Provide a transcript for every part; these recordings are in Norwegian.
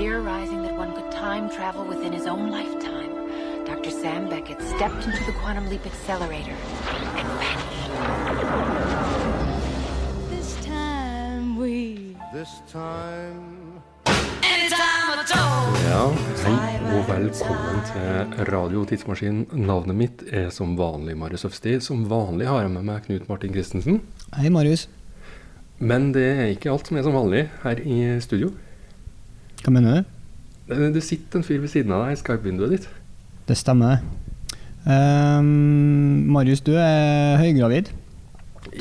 theorizing that one could time travel within his own lifetime, Dr. Sam Beckett stepped into the quantum leap accelerator and vanished. This time we This time Ja, hei og velkommen til Radio Tidsmaskin. Navnet mitt er som vanlig Marius Øfsti. Som vanlig har jeg med meg Knut Martin Christensen. Hei, Marius. Men det er ikke alt som er som vanlig her i studio. Hva mener du? Det det sitter en fyr ved siden av deg i Skype-vinduet ditt. Det stemmer. Ehm, Marius, du er høygravid.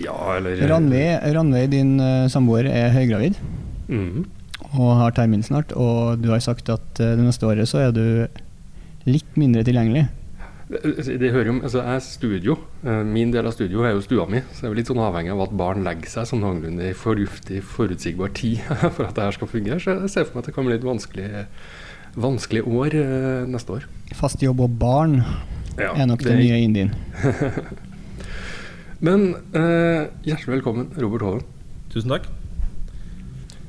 Ja, eller Ranveig, Ranveig din eh, samboer, er høygravid mm. og har termin snart. Og du har sagt at eh, det neste året så er du litt mindre tilgjengelig. Det, det hører jo altså, jeg er studio. Eh, Min del av studio er jo stua mi. Så jeg er jo litt sånn avhengig av at barn legger seg sånn noenlunde i fornuftig, forutsigbar tid for at det her skal fungere. Så jeg ser for meg at det kan bli et vanskelig, vanskelig år eh, neste år. Fast jobb og barn Ja, er nok det det nye inn din. Men eh, hjertelig velkommen, Robert Hoven. Tusen takk.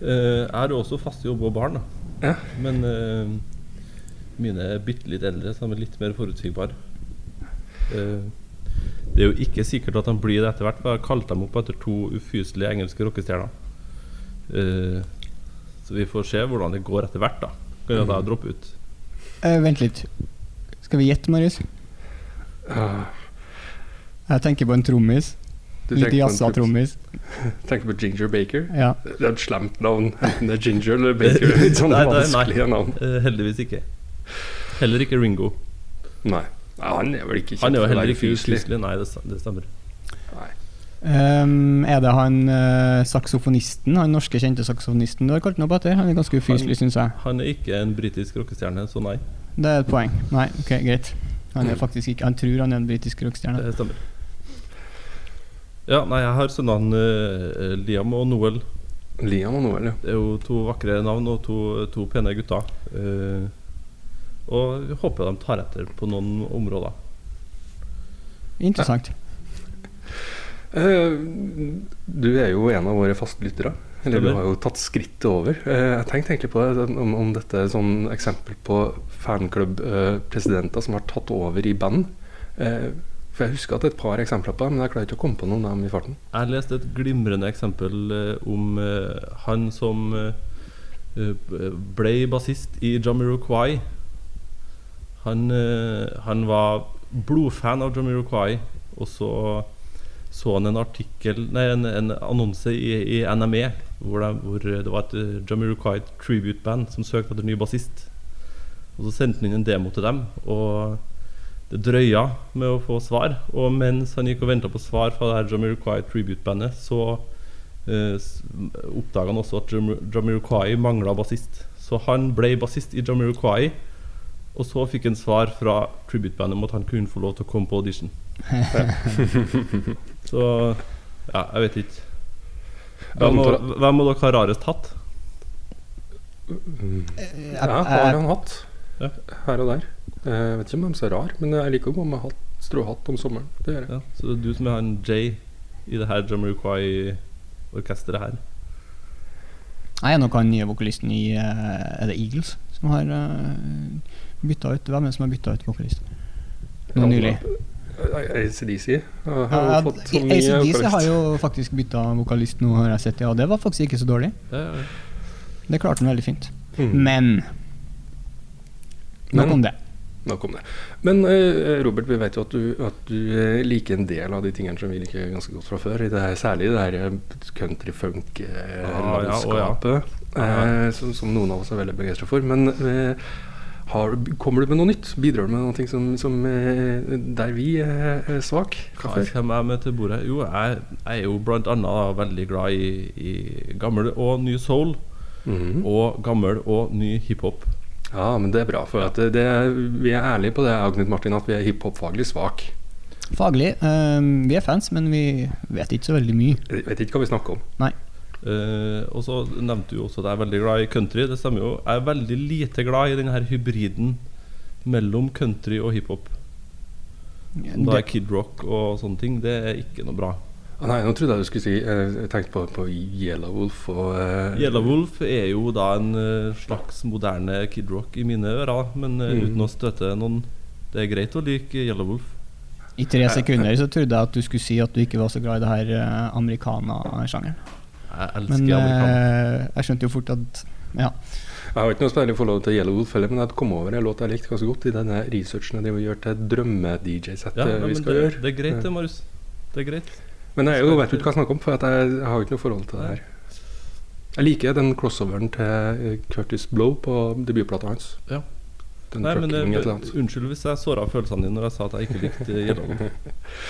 Eh, er du også fast jobb og barn, da. Ja. men eh, mine er bitte litt eldre, så de er litt mer forutsigbare. Eh, det er jo ikke sikkert at han blir det etter hvert, for jeg har kalt dem opp etter to ufyselige engelske rockestjerner. Eh, så vi får se hvordan det går etter hvert, da. Kan jo da droppe ut. Uh, vent litt. Skal vi gjette, Marius? Uh. Jeg tenker på en trommis. Litt jazza trommis. Tenker på Ginger Baker. Ja. Det er et slemt navn. Enten det er Ginger eller Baker. Litt sånn Nei, nei, nei. vanskelige navn. Heldigvis ikke. Heller ikke Ringo. Nei. Nei, han er vel ikke kjent Han er jo for å heller være ikke fyselig. Nei, det, det stemmer. Nei. Ehm, er det han uh, saksofonisten, han norske kjente saksofonisten du har kalt ham opp etter? Han er ganske ufyselig, syns jeg. Han er ikke en britisk rockestjerne, så nei. Det er et poeng. Nei, ok, greit. Han er faktisk ikke Han tror han er en britisk rockestjerne. Det stemmer. Ja, nei, jeg har sønnene uh, Liam og Noel. Liam og Noel, ja. Det er jo to vakre navn og to, to pene gutter. Eh, og vi håper de tar etter på noen områder. Interessant. Eh, du er jo en av våre fastlyttere. Eller du har jo tatt skrittet over. Eh, jeg tenkte egentlig på det, om, om dette er sånn eksempel på fanklubb-presidenter som har tatt over i band. Eh, for jeg husker at det er et par eksempler på det, men jeg klarer ikke å komme på noen av dem i farten. Jeg leste et glimrende eksempel om han som ble bassist i Jamiroquai. Han, eh, han var blodfan av Jamiroquai, og så så han en artikkel Nei, en, en annonse i, i NME hvor, det, hvor det var et eh, Jamiroquai tribute-band som søkte etter ny bassist. Og så sendte han inn en demo til dem, og det drøya med å få svar. Og mens han gikk og venta på svar fra det her Jamiroquai tribute-bandet, så eh, oppdaga han også at Jam- Jamiroquai mangla bassist. Så han ble bassist i Jamiroquai, og så fikk han svar fra tribute-bandet om at han kunne få lov til å komme på audition. så ja, jeg vet ikke. Hvem må, hvem må dere ha rarest hatt? Ja, har han hatt. Ja. Her og der. Eh, Jeg vet ikke om de er så rar, men jeg liker å gå med hatt, stråhatt om sommeren. Det gjør jeg. Ja, så det er du som er han Jay i det her Jamiroquai-orkesteret her. Jeg er nok han nye vokalisten i eh, Er det Eagles som har uh, bytta ut Hvem er det som har bytta ut vokalist? Nå nylig. ACDC har Ja, jo fått så mye ACDC har jo faktisk bytta vokalist nå, har jeg sett. Ja, det var faktisk ikke så dårlig. Det, ja, Det klarte han veldig fint. Mm. Men nok Men- om det. Nok om det. Men uh, Robert, vi vet jo at du, at du eh, liker en del av de tingene som vi liker ganske godt fra før. I det her, særlig det her eh, country-funk-landskapet. Ja, ja. uh, som, som noen av oss er veldig begeistra for. Men eh, har, kommer du med noe nytt? Bidrar du med noe som, som, eh, der vi er er svak fra Hva før? kommer jeg med til bordet? Jo, jeg, jeg er jo annet veldig glad i, i gammel og ny soul. Mhm. Og gammel og ny hiphop. Ja, men det er bra. For at det, det, vi er ærlige på det, Agnit Martin, at vi er hiphop-faglig svak. Faglig. Um, vi er fans, men vi vet ikke så veldig mye. Jeg vet ikke hva vi snakker om. Nei. Eh, og så nevnte du også at jeg er veldig glad i country. Det stemmer jo. Jeg er veldig lite glad i denne hybriden mellom country og hiphop. Som da er Kid Rock og sånne ting. Det er ikke noe bra. Ah, Nei, nå trodde jeg du skulle si eh, Jeg tenkte på, på Yellow Wolf og uh, Yellow Wolf er jo da en slags moderne Kid Rock i mine ører, men uh, Mm. uten å støte noen. Det er greit å like Yellow Wolf. I tre sekunder så trodde jeg at du skulle si at du ikke var så glad i det her uh, americana-sjangeren. Jeg elsker Men amerikaner. eh, jeg skjønte jo fort at Ja. Jeg har ikke noe spennende forhold til Yellow Wolf, heller, men jeg kom over en låt jeg likte ganske godt i denne researchen jeg driver og gjør til drømme-DJ-settet Ja, vi skal det, gjøre. det er greit det, Marius. Det er greit. Men jeg jo, vet jo ikke hva jeg snakker om, for jeg, jeg har jo ikke noe forhold til det her. Jeg liker den crossoveren til eh, Curtis Blow på debutplata hans. Ja. Den Nei, men trucking, eh, eller annet. Unnskyld hvis jeg såra følelsene dine når jeg sa at jeg ikke likte Yellow Wolf.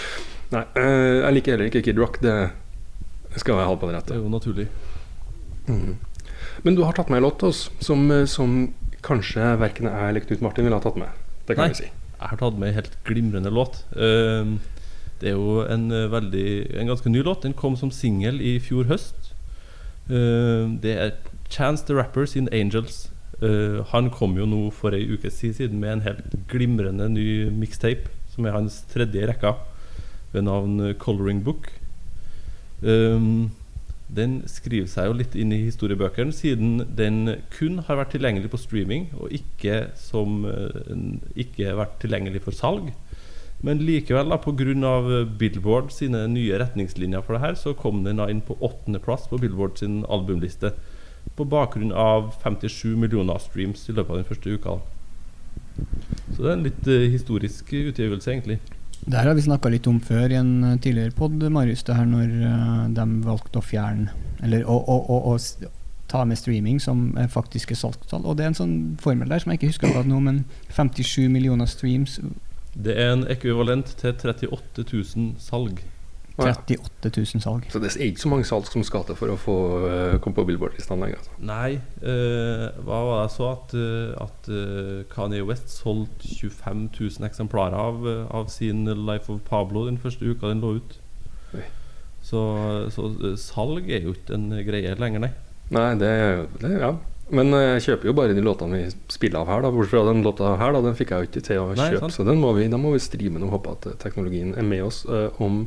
Nei, jeg liker heller ikke Kid Rock. Det skal være ha på det Det er jo naturlig. Mm. Men du har tatt med en låt til oss som, eh, som kanskje verken jeg eller Knut Martin ville ha tatt med. Det kan Nei. vi si. Jeg har tatt med en helt glimrende låt. Eh, Det er jo en, eh, veldig, en ganske ny låt. Den kom som singel i fjor høst. Eh, Det er Chance the Rapper sin 'Angels'. Eh, han kom jo nå for ei uke siden med en helt glimrende ny mixtape, som er hans tredje i rekka, ved navn eh, 'Coloring Book'. Um, den skriver seg jo litt inn i historiebøkene, siden den kun har vært tilgjengelig på streaming, og ikke, som, eh, ikke vært tilgjengelig for salg. Men likevel, da, pga. Billboard sine nye retningslinjer for det her, så kom den da inn på åttendeplass på Billboard sin albumliste. På bakgrunn av 57 millioner streams i løpet av den første uka. Så det er en litt eh, historisk utgivelse, egentlig. Det her har vi snakka litt om før i en eh, tidligere pod, Marius. Det her når eh, de valgte å fjerne Eller å, å, å, å ta med streaming som faktiske salgstall. Og det er en sånn formel der som jeg ikke husker akkurat nå, men 57 millioner streams, Det er en ekvivalent til 38 000 salg. Å, 38 000 salg. Så det er ikke så mange salg som skal til for å få eh, komme på Billboard-listen lenger. Altså. Nei, Uh, hva var det jeg så? At, eh, at uh, Kanye West solgte 25 000 eksemplarer av, av sin Life of Pablo den første uka den lå ut. Oi. Så, så salg er jo ikke en greie lenger, nei. Nei, det, er jo- det ja. Men jeg kjøper jo bare de låtene vi spiller av her. da Bortsett fra den låta her, da, den fikk jeg jo ikke til å Nei, kjøpe. sant. så den må vi, da må vi streame nå, og håpe at teknologien er med oss Uh, om,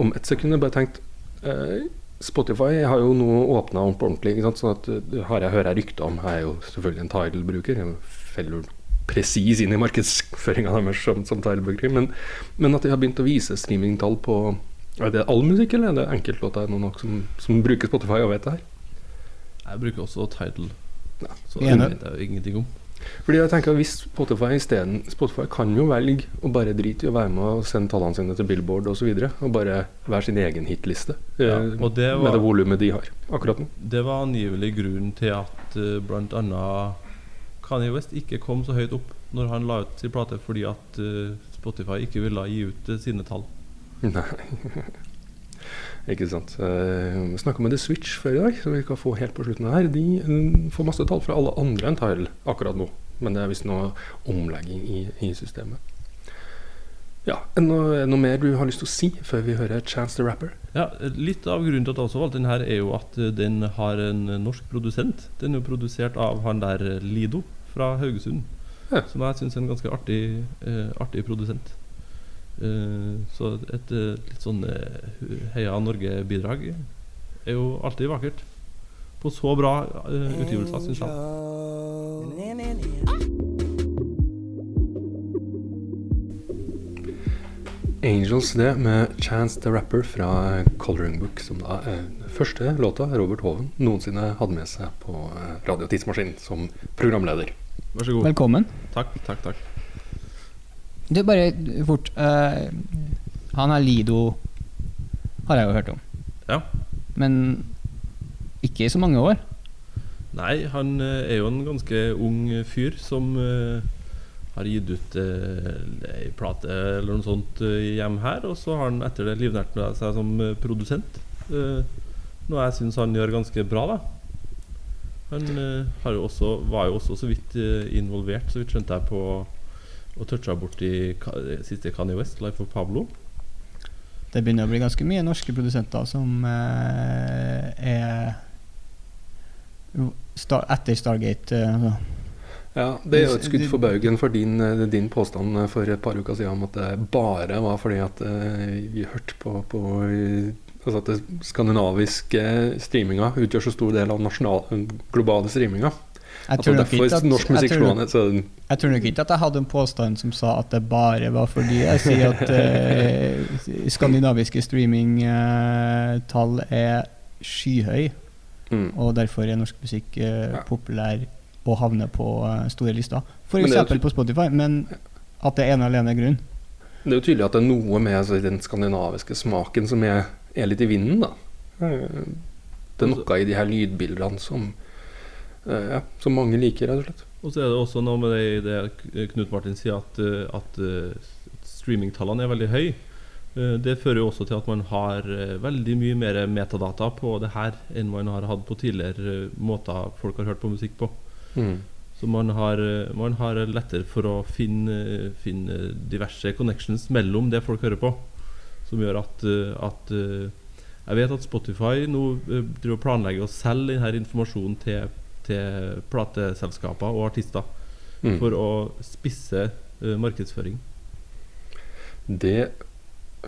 om et sekund. Jeg bare tenkt eh, Spotify har jo nå åpna opp ordentlig. Ikke sant? Så at, eh, har jeg, hører jeg rykter om Jeg er jo selvfølgelig en Tidal-bruker. Jeg feller presis inn i markedsføringa deres som, som Tidal-bruker. Men, men at de har begynt å vise streamingtall på Er det all musikk, eller er det enkeltlåter? Er det noen som, som bruker Spotify og vet det her? Jeg bruker også Tidal. Ja. Så det vet jeg jo ingenting om. Fordi jeg tenker at hvis Spotify isteden Spotify kan jo velge å bare drite i å være med og sende tallene sine til Billboard osv. Og, så videre, og bare være sin egen hitliste Ja, eh, og det med det volumet de har akkurat nå. Det var angivelig grunnen til at uh, bl.a. Kanye West ikke kom så høyt opp når han la ut sin plate, fordi at uh, Spotify ikke ville gi ut uh, sine tall. Nei. Ikke sant. Vi snakka med The Switch før i dag, som vi kan få helt på slutten her. De eh, får masse tall fra alle andre enn Tile akkurat nå. Men det er visst noe omlegging i, i systemet. Ja, noe, noe mer du har lyst til å si før vi hører Chance the Rapper? Ja, Litt av grunnen til at jeg også valgte den her, er jo at eh, den har en eh, norsk produsent. Den er jo produsert av han der eh, Lido fra Haugesund. Ja. Som jeg syns er en ganske artig, eh, artig produsent. Eh, så et eh, litt sånn eh, Heia Norge-bidrag er jo alltid vakkert. På så bra utgivelser, syns jeg. Angels, det, med Chance the Rapper fra Coloring Book, som da er den første låta Robert Hoven noensinne hadde med seg på Radio Tidsmaskin som programleder. Vær så god. Velkommen. Takk, takk, takk. Du, bare fort. Uh, han er Lido har jeg jo hørt om. Ja. Men ikke i så mange år. Nei, han eh, er jo en ganske ung fyr som uh, har gitt ut uh, ei plate eller noe sånt uh, hjem her. Og så har han etter det livnært seg som produsent. Uh, noe jeg syns han gjør ganske bra, da. Han har jo også, var jo også så vidt involvert, så vidt skjønte jeg, på å toucha borti siste Kanye West, 'Life of Pablo'. Det begynner å bli ganske mye norske produsenter som eh, er star etter Stargate. eh, altså. Ja, Det er jo et skudd for baugen for din, eh, din påstand eh, for et par uker siden om at det bare var fordi at eh, vi hørte på, på altså at det skandinaviske streaminga utgjør så stor del av nasjonal, globale streaminga. Jeg Altså tror nok derfor ikke at- norsk jeg musikk tror nok- slående. Jeg tror nok ikke at jeg hadde en påstand som sa at det bare var fordi jeg sier at eh, skandinaviske streamingtall er skyhøy, mm. og derfor er norsk musikk eh, Ja. populær og havner på eh, store lister. Er F.eks. på Spotify, men at det er ene og alene grunn. Det er jo tydelig at det er noe med altså, den skandinaviske smaken som er, er litt i vinden, da. Eh, Det er noe i de her lydbildene som, eh, ja, som mange liker, rett og slett. Og så er det også noe med det, det Knut Martin sier, at, eh, at eh, streamingtallene er veldig høye. Eh, Det fører jo også til at man har veldig mye mer metadata på det her enn man har hatt på tidligere måter folk har hørt på musikk på. Mm. Så man har, man har lettere for å finne, finne diverse connections mellom det folk hører på. Som gjør at, at Jeg vet at Spotify nå driver planlegger å selge denne informasjonen til, til plateselskaper og artister. Mm. For å spisse uh, markedsføring. Det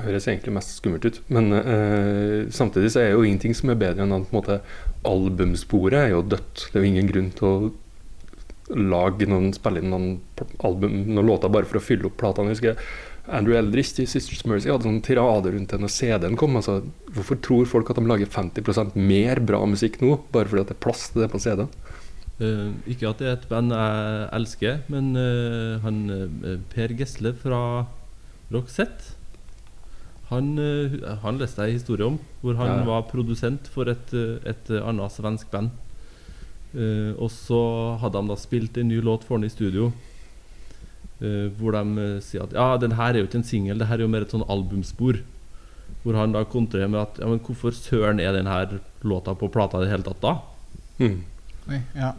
høres egentlig mest skummelt ut. Men uh, samtidig så er det jo ingenting som er bedre enn at på en albumsporet er jo dødt. Det er jo ingen grunn til å lage noen, spille inn noen album, noen låter bare for å fylle opp platene. Andrew Eldridge i Sisters Mercy hadde sånn tirade rundt den når CD-en kom. Altså, hvorfor tror folk at de lager 50% mer bra musikk nå, bare fordi at det er plass til det på CD-en? Uh, ikke at det er et band jeg elsker, men uh, han eh, Per Gesle fra Roxette han, eh, han leste jeg en historie om, hvor han Ja. var produsent for et, eh, et eh, annet svensk band. Eh, og så hadde han da spilt en ny låt for han i studio. Eh, hvor de eh, sier at ja, den her er jo ikke en singel, det her er jo mer et sånn albumspor. Hvor han da kontrer med at ja, men hvorfor søren er den her låta på plata i det hele tatt da? Mm. Oi, ja.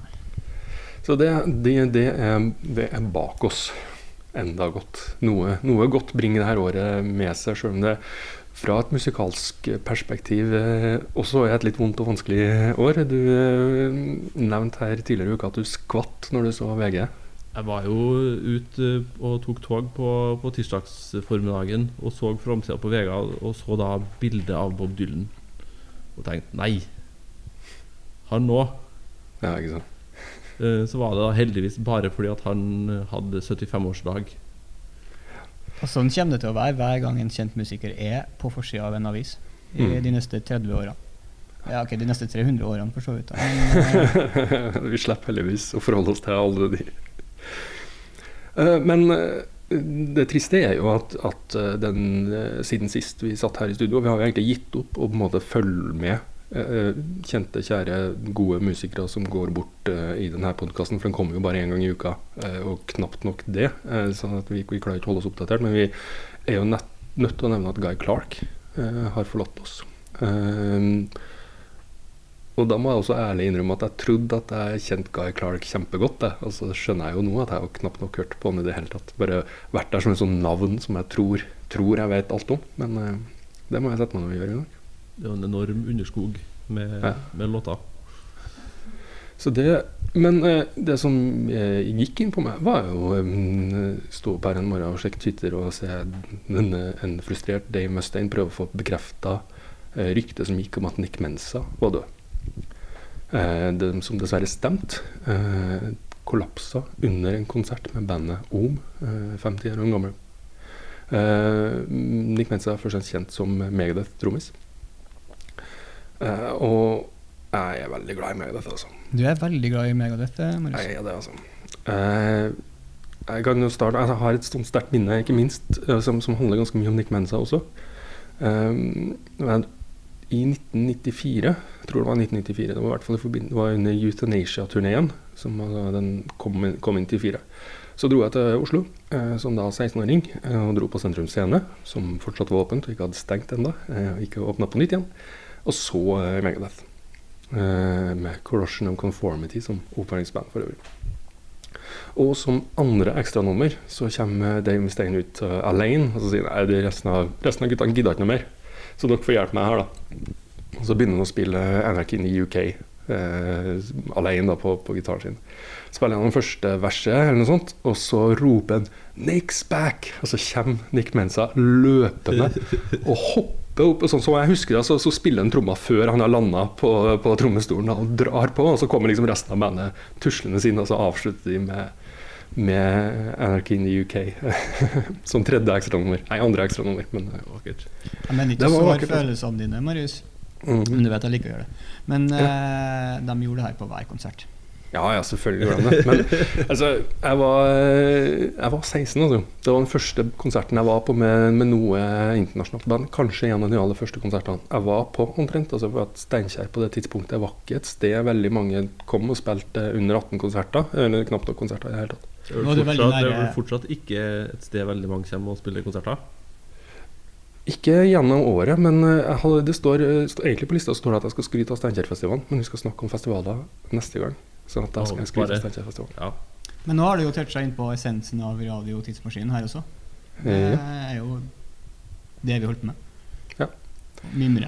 Så det, det, det, er, det er bak oss enda godt. Noe, noe godt bringer det her året med seg, selv om det fra et musikalsk perspektiv eh, også er et litt vondt og vanskelig år. Du eh, nevnte her tidligere i uka at du skvatt når du så VG. Jeg var jo ute og tok tog på, på tirsdagsformiddagen og så framsida på VG og så da bildet av Bob Dylan. Og tenkte nei. Han nå. Ja, ikke sant? Eh, Så var det da heldigvis bare fordi at han hadde 75-årsdag. Og sånn kommer det til å være hver gang en kjent musiker er på forsida av en avis i Mm. de neste 30 åra. Ja, ok, de neste 300 årene, for så vidt. da. Men, eh, Vi slipper heldigvis å forholde oss til alle de. Eh, Men eh, det triste er jo at, at eh, den, siden sist vi satt her i studio, vi har jo egentlig gitt opp å på en måte følge med kjente, kjære, gode musikere som går bort i denne podkasten, for den kommer jo bare én gang i uka, og knapt nok det. at vi, vi klarer ikke å holde oss oppdatert. Men vi er jo nødt til å nevne at Guy Clark har forlatt oss. Og da må jeg også ærlig innrømme at jeg trodde at jeg kjente Guy Clark kjempegodt. Jeg. Og så skjønner jeg jo nå at jeg har knapt nok hørt på han i det hele tatt. Bare vært der som et sånt navn som jeg tror, tror jeg vet alt om. Men uh, det må jeg sette meg ned og gjøre i dag. Det er en enorm underskog med, Ja. med låter. Så det, men eh, det som eh, gikk inn på meg, var jo stå opp her en morgen og sjekke Twitter og se denne, en frustrert Dave Mustaine prøve å få bekrefta ryktet som gikk om at Nick Mensa var død. Eh, det som dessverre stemte. Eh, kollapsa under en konsert med bandet Om, eh, 50 år gammel. Eh, Nick Mensa er først kjent som Megadeth-trommis. Eh, og jeg er veldig glad i Megadeth, altså. du er veldig glad i Megadeth, eh, Marius. Jeg er det, altså. Eh, jeg kan jo starte altså, Jeg har et sånt sterkt minne, ikke minst, eh, som, som handler ganske mye om Nick Mensa også. Eh, men I 1994, jeg tror det var 1994, det var i hvert fall det var under Euthanasia-turneen, som den kom, kom inn til fire. Så dro jeg til Oslo eh, som da 16-åring eh, og dro på Sentrum Scene, som fortsatt var åpent og ikke hadde stengt ennå. Eh, ikke åpna på nytt igjen. Og så eh, Megadeth. Eh, med Corrosion of Conformity som oppvarmingsband for øvrig. Og som andre ekstranummer så kommer Dave Mustaine ut uh, alene og så sier nei, resten av, resten av guttene gidder ikke noe mer. Så dere får hjelpe meg her, da. Og så begynner han å spille Anarchy in the UK eh, alene da, på, på gitaren sin. Spiller han den første verset, eller noe sånt, og så roper han 'Nick's back!' Og så kommer Nick Mensa løpende og hopper opp, Og sånn som jeg husker det, så, så spiller han tromma før han har landa på, på trommestolen og drar på, og så kommer liksom resten av bandet tuslende inn, og så avslutter de med med Anarchy in the UK som tredje ekstranummer. Nei, andre ekstranummer, men det var vakkert. Jeg mener ikke å såre følelsene dine, Marius. Mm. Men du vet jeg liker å gjøre det. Men eh, de gjorde det her på hver konsert. Ja, ja, selvfølgelig gjorde de det. Men altså, jeg var, jeg var 16, altså. Det var den første konserten jeg var på med, med noe internasjonalt band. Kanskje en av de aller første konsertene jeg var på, omtrent. Altså, for at Steinkjer på det tidspunktet var ikke et sted veldig mange kom og spilte under 18 konserter. Eller knapt nok konserter i det hele tatt. Det er vel fortsatt, det er vel fortsatt ikke et sted veldig mange kommer og spiller konserter. Ikke gjennom året, men eh, hadde, det står, eh, står egentlig på lista står det at jeg skal skryte av Steinkjerfestivalen, men vi skal snakke om festivaler neste gang. Så at jeg skal skryte av Steinkjerfestivalen. Ja. Men nå har du jo toucha inn på essensen av radiotidsmaskinen her også. Det er jo det vi holdt på med. Ja. Mimre.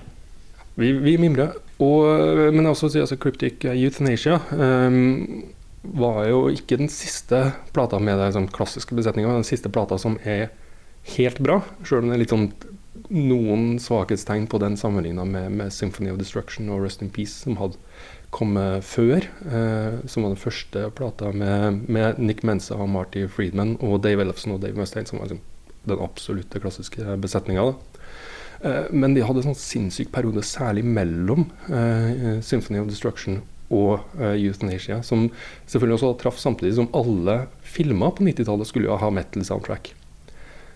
Vi, vi mimrer. Og, men også altså, Cryptic Euthanasia ehm, var jo ikke den siste plata med den sånn, klassiske besetninga, den siste plata som er helt bra, sjøl om det er litt sånn noen svakhetstegn på den sammenligna med, med Symphony of Destruction og Rust in Peace, som hadde kommet før. eh, som var den første plata med, med Nick Mensa og Marty Friedman og Dave Ellefson og Dave Mustaine, som var liksom, den absolutte klassiske besetninga. Eh, Men de hadde en sånn sinnssyk periode, særlig mellom eh, Symphony of Destruction og uh, Euthanasia, som selvfølgelig også traff samtidig som alle filmer på 90-tallet skulle jo ha metal-soundtrack.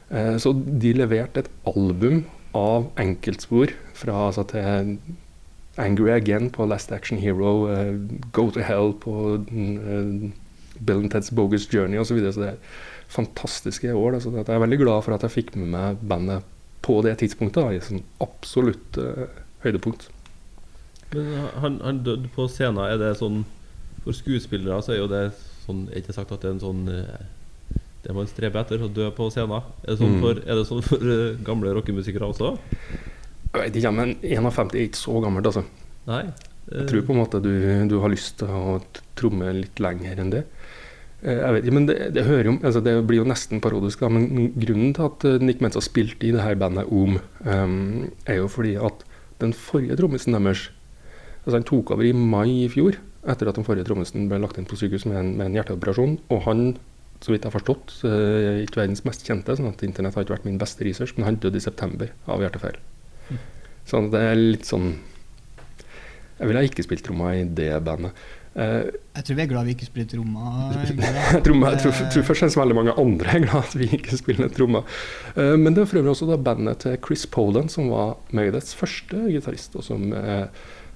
Uh, så de leverte et album av enkeltspor fra altså, til Angry Again på Last Action Hero, uh, Go to Hell på Bill and Ted's Bogus Journey osv. Så, videre. så det er fantastiske år. Da, så jeg er veldig glad for at jeg fikk med meg bandet på det tidspunktet. Da, i sånn absolutt høydepunkt. Men han, han døde på scenen. Er det sånn For skuespillere så er jo det sånn Er ikke sagt at det er en sånn eh, Det man streber etter, å dø på scenen. Er det sånn Mm. for, det sånn for eh, gamle rockemusikere også? Jeg vet ikke, men 51 er ikke så gammelt, altså. Nei? Jeg tror på en måte du, du har lyst til å tromme litt lenger enn det. Eh, Jeg vet ikke, men det, det, hører jo, altså det blir jo nesten parodisk, da, men grunnen til at Nick Mensa spilte i det her bandet OM, um, er jo fordi at den forrige trommisen deres altså Han tok over i mai i fjor, etter at den forrige trommisen ble lagt inn på sykehus med en, med en hjerteoperasjon. Og han, så vidt jeg har forstått, er ikke verdens mest kjente, sånn at internett har ikke vært min beste research, men han døde i september av hjertefeil. Sånn at det er litt sånn Jeg ville ikke spilt tromma i det bandet. Uh, Jeg tror vi er glad vi ikke spiller tromma. jeg tror, jeg tror, tror først og veldig mange andre er glad at vi ikke spiller tromma. Uh, men det er for øvrig også da bandet til Chris Poland, som var Megadeths første gitarist, og som eh,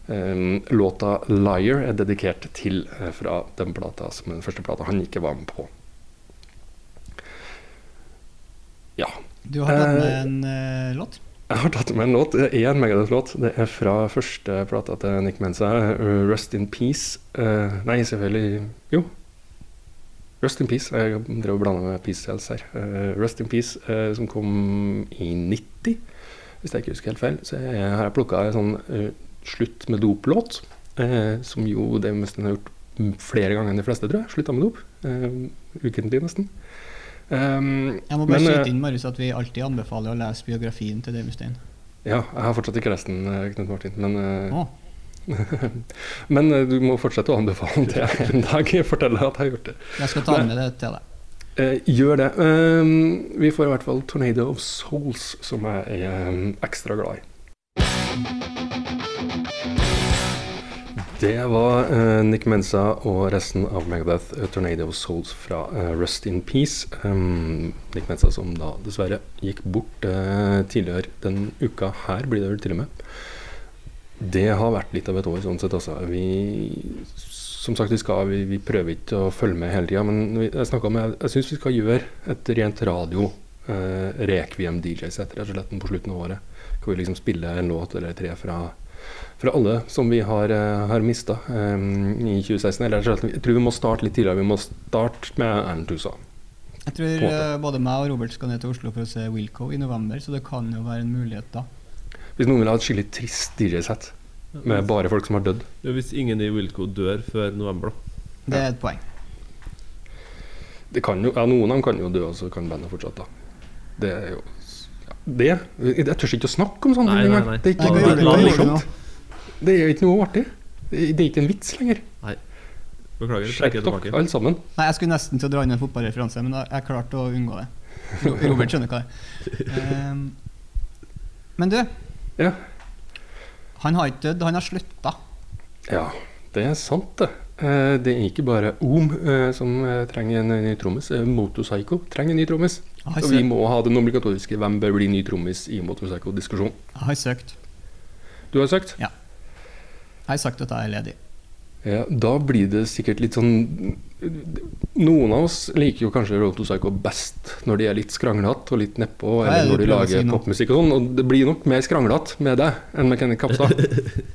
låta 'Liar' er dedikert til eh, fra den plata som den første plata han ikke var med på. Ja. Du har tatt med Eh, en eh, låt. Jeg har tatt med en låt. Det er en Megadeth-låt. Det er fra første plata til Nick Mensa, 'Rust in Peace'. Eh, nei, selvfølgelig Jo. 'Rust in Peace'. Jeg drev og blanda med Peace Cells her. Eh, 'Rust in Peace', eh, som kom i 90, hvis jeg ikke husker helt feil. Så jeg har plukka en sånn eh, slutt med dop-låt, eh, som jo det Mustaine har gjort flere ganger enn de fleste, tror jeg. Slutta med dop. Eh, ukentlig, nesten. Um, Jeg må bare men, eh, skyte inn Marius, at vi alltid anbefaler å lese biografien til Dave Mustaine. Ja, jeg har fortsatt ikke lest den, eh, Knut Martin. Men, eh, Å, men eh, du må fortsette å anbefale den til jeg en dag forteller at jeg har gjort det. jeg skal ta med det til deg. Eh, gjør det. Eh, vi får i hvert fall 'Tornado of Souls', som jeg er eh, ekstra glad i. Det var uh, Nick Mensa og resten av Megadeth, A 'Tornado of Souls' fra uh, Rust in Peace. Um, Nick Mensa som da dessverre gikk bort eh, tidligere den uka her, blir det vel til og med. Det har vært litt av et år sånn sett, altså. Vi, som sagt, vi, skal, vi, vi prøver ikke å følge med hele tida, men vi, jeg, snakket med, jeg syns vi skal gjøre et rent radio eh, Requiem DJ-sett rett og slett på slutten av året. Hvor vi liksom spiller en låt eller tre fra, fra alle som vi har, uh, har mista i 2016. Eller jeg tror vi må starte litt tidligere. Vi må starte med Erlend Tusa. Jeg tror eh, både meg og Robert skal ned til Oslo for å se Wilco i november, så det kan jo være en mulighet da. Hvis noen vil ha et skikkelig trist DJ-sett med bare folk som har dødd. Ja, Hvis ingen i Wilco dør før november, da. Det er et poeng. Det kan jo, ja, noen av dem kan jo dø, og så kan bandet fortsette. da. Det er jo Det Jeg tør ikke å snakke om sånne ting nei, nei. Det er ikke, Nei, det er ikke noe. Det er ikke noe artig. Det det er ikke en vits lenger. Beklager. Sjekk trekker jeg tilbake. alle sammen. Nei, Jeg skulle nesten til å dra inn en fotballreferanse, men jeg klarte å unngå det. Robert skjønner hva det er. Um, men du, Ja. han har ikke dødd, han har slutta. Ja, det er sant, det. Eh, Det er ikke bare Om eh, som eh, trenger en ny trommis. Motorpsycho trenger en ny trommis. Så vi må ha den obligatoriske 'Hvem bør bli ny trommis' i Motorpsycho-diskusjonen. jeg har søkt. Du har søkt? Ja. Jeg har sagt at jeg er ledig. Ja, da blir det sikkert litt sånn Noen av oss liker jo kanskje Road to Psycho best når de er litt skranglete og litt nedpå, er eller når de lager si popmusikk og sånn. Og det blir nok mer skranglete med deg enn med Kenneth Kapstad.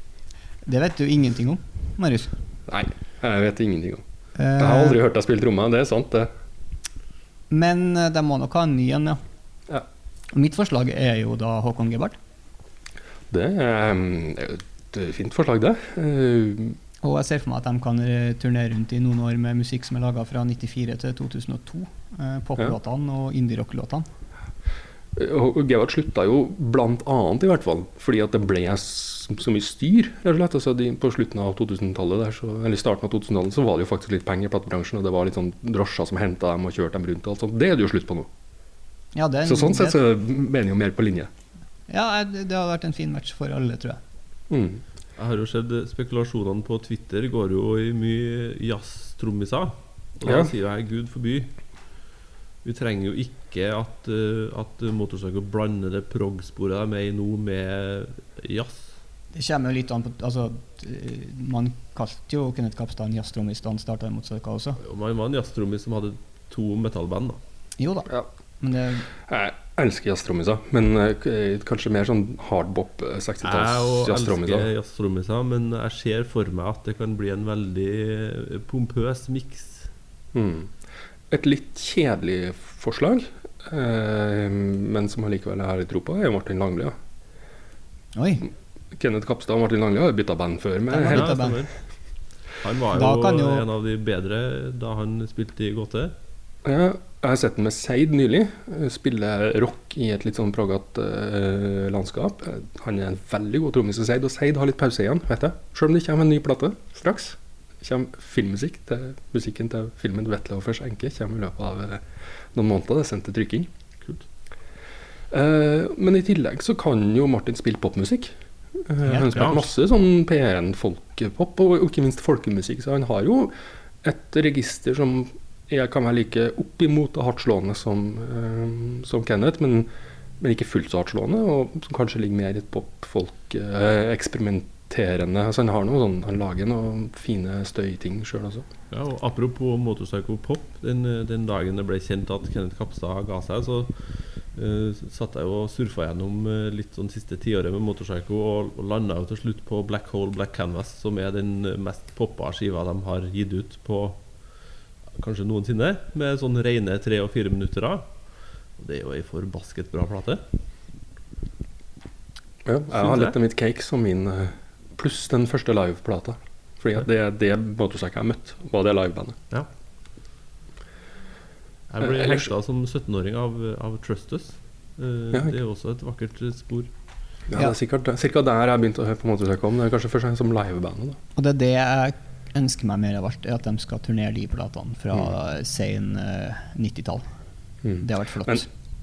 Det vet du ingenting om, Marius. Nei, jeg vet ingenting om. Eh, Jeg har aldri hørt deg spille trommer, det er sant, det. Men eh, de må nok ha en ny en, ja. Ja. Mitt forslag er jo da Håkon Gebhardt. Det er mm, et fint forslag, det. Eh, Og jeg ser for meg at de kan eh, turnere rundt i noen år med musikk som er laga fra 94 til 2002. Poplåtene Poplåtene og indie-rock-låtene. Og slutta jo annet, i hvert fall, fordi at det ble så mye styr. rett og slett. Altså de, på slutten av 2000-tallet, eller starten av 2000-tallet, så var det jo faktisk litt penger i platebransjen, og det var litt sånn drosjer som henta dem og kjørte dem rundt og alt sånt. Det er det jo slutt på nå. Ja, det, er en- Så sånn sett så mener jeg jo mer på linje. ja, det, det har vært en fin match for alle, tror jeg. Mm. Jeg har jo sett eh, spekulasjonene på Twitter går jo i mye jazztrommiser. Og da Ja. sier jeg gud forby. Vi trenger jo ikke at, uh, at Motorpsycho blander det prog-sporet de er med i nå, med jazz. Det kommer jo litt an på altså, Man kalte jo Kenneth Kapstad en jazztrommis da han starta i Søka også. Og Man var en jazztrommis som hadde to metallband. da Jo da. Ja. Men det, Jeg elsker jazztrommiser, men eh, kanskje mer sånn hardbop eh, Jeg 60-talls òg jazztrommiser. elsker jazztrommiser, men jeg ser for meg at det kan bli en veldig eh, pompøs miks. Mm. Et litt kjedelig forslag, eh, men som allikevel er her litt tro på, er Martin Langlia. oi. Kenneth Kapstad og Martin Langlia har bytta band før. Med Ja, helt, band. Han var jo, jo- en av de bedre da han spilte i Gåte. ja, jeg har sett den med Seid nylig. Spille rock i et litt sånn Pragat eh, landskap. Han er en veldig god trommis i Seid, og Seid har litt pause igjen, vet jeg. Selv om det kommer en ny plate straks. Kommer filmmusikk til musikken til filmen 'Vettløvers enke' kommer i løpet av eh, noen måneder. Det er sendt til trykking. Kult. Uh, men i tillegg så kan jo Martin spille popmusikk. Eh, han spiller masse sånn P1 folkepop, og, og ikke minst folkemusikk. Så han har jo et register som jeg kan være like oppimot og hardtslående som, uh, som Kenneth, men, men ikke fullt så hardtslående, og som kanskje ligger mer i et pop-folk eksperimenterende altså Han sånn, han lager noen fine støyting sjøl også. Ja, og Apropos Motorpsycho Pop. Den, den dagen det ble kjent at Kenneth Kapstad ga seg, så uh, satt jeg og surfa gjennom uh, litt sånn siste tiåret med Motorpsycho og, og landa jo til slutt på Black Hole Black Canvas, som er den eh, mest poppa skiva de har gitt ut på kanskje noensinne, med sånn rene tre- og fire minutter av. Og Det er jo ei forbasket bra plate. Ja, jeg har litt av mitt Cake som min eh, Pluss den første liveplata. Fordi at det er det motorsykkelen jeg har møtt, var det livebandet. Jeg ble Eh, hekta som 17-åring av, av Trust Us. Eh, Ja, det er også et vakkert spor. Ja, det er sikkert cirka der jeg har begynt å høre på motorsykkel. om. det er kanskje først og fremst som livebandet. Og det er det jeg ønsker meg mer av alt, er at de skal turnere de platene fra Mm. sein eh, 90-tall. Det har vært flott. Men,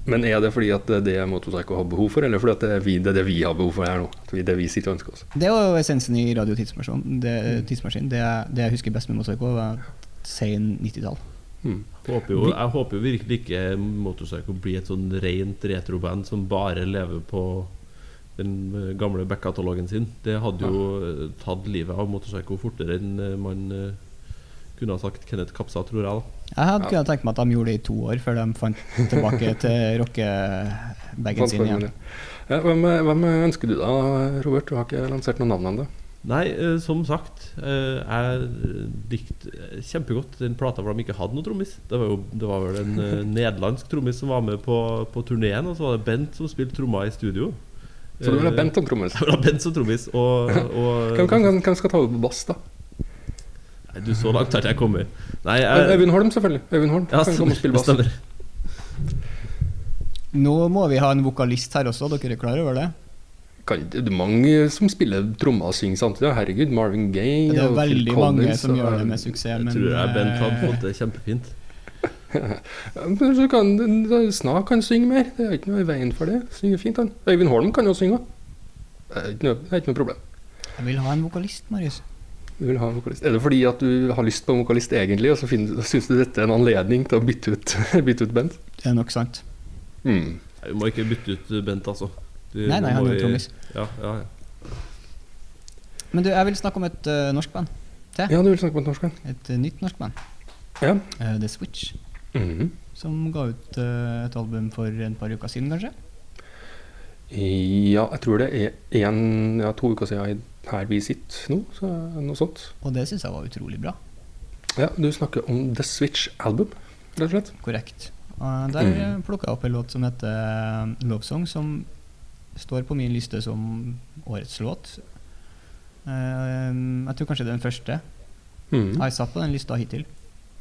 men er det fordi at det er det Motorpsycho har behov for, eller fordi at det er, vi, det er det vi har behov for her nå? Det er det vi sitter og ønsker oss? Det var jo essensen i Radio Tidsmaskin. Det, tidsmaskin. Det, jeg- det jeg husker best med Motorpsycho, var sen 90-tall. Mm. Håper jo, jeg håper jo virkelig ikke Motorpsycho blir et sånn rent retroband som bare lever på den eh, gamle back-katalogen sin. Det hadde jo eh, tatt livet av Motorpsycho fortere enn eh, man kunne ha sagt Kenneth Kapsa, tror jeg. da Jeg hadde kunnet tenkt meg at de gjorde det i to år, før de fant tilbake til rockebagen sin igjen. Ja, hvem, hvem ønsker du da, Robert? Du har ikke lansert noe navn ennå. Nei, eh, som sagt, eh, jeg likte kjempegodt den plata hvor de ikke hadde noe trommis. Det var jo det var vel en eh, nederlandsk trommis som var med på, på turneen, og så var det Bent som spilte trommer i studio. Så du vil ha Eh, Bent som trommis? Jeg vil ha Bent som trommis. Og, og Hvem, hvem, hvem skal ta over på bass, da? Du, så langt har ikke jeg kommet. Nei, jeg, Øyvind Holm, selvfølgelig. Øyvind Holm ja, kan komme og spille bass. stemmer. Nå må vi ha en vokalist her også, dere er klar over det? Det er mange som spiller trommer og synger samtidig. Herregud, Marvin Gaye Det er veldig mange Collins, som gjør det med suksess, Jeg men tror jeg Bent eh, hadde fått det kjempefint. Så kan Snak kan synge mer. Det er ikke noe i veien for det. Synger fint, han. Øyvind Holm kan jo synge òg. Det ikke noe, det er ikke noe problem. jeg vil ha en vokalist, Marius. Du vil ha en vokalist. Er det fordi at du har lyst på en vokalist egentlig, og så syns du dette er en anledning til å bytte ut, bytte ut Bent? Det er nok sant. Mm. Vi må ikke bytte ut Bent, altså. Du- Nei, nei, han er trommis. Ja, ja, ja. Men du, jeg vil snakke om et uh, norsk band. til. Ja, du vil snakke om et norsk band? Et uh, nytt norsk band. Ja. Uh, The Switch. Mhm. Som ga ut uh, et album for en par uker siden, kanskje? Ja, jeg tror det er en, ja, to uker siden her vi sitter nå, så noe sånt. Og det syns jeg var utrolig bra. Ja, du snakker om The Switch Album, rett og slett. Korrekt. Og der Mm. plukka jeg opp en låt som heter eh, Love Song, som står på min liste som årets låt. Eh, jeg tror kanskje det er den første Mm. jeg har satt på den lista hittil.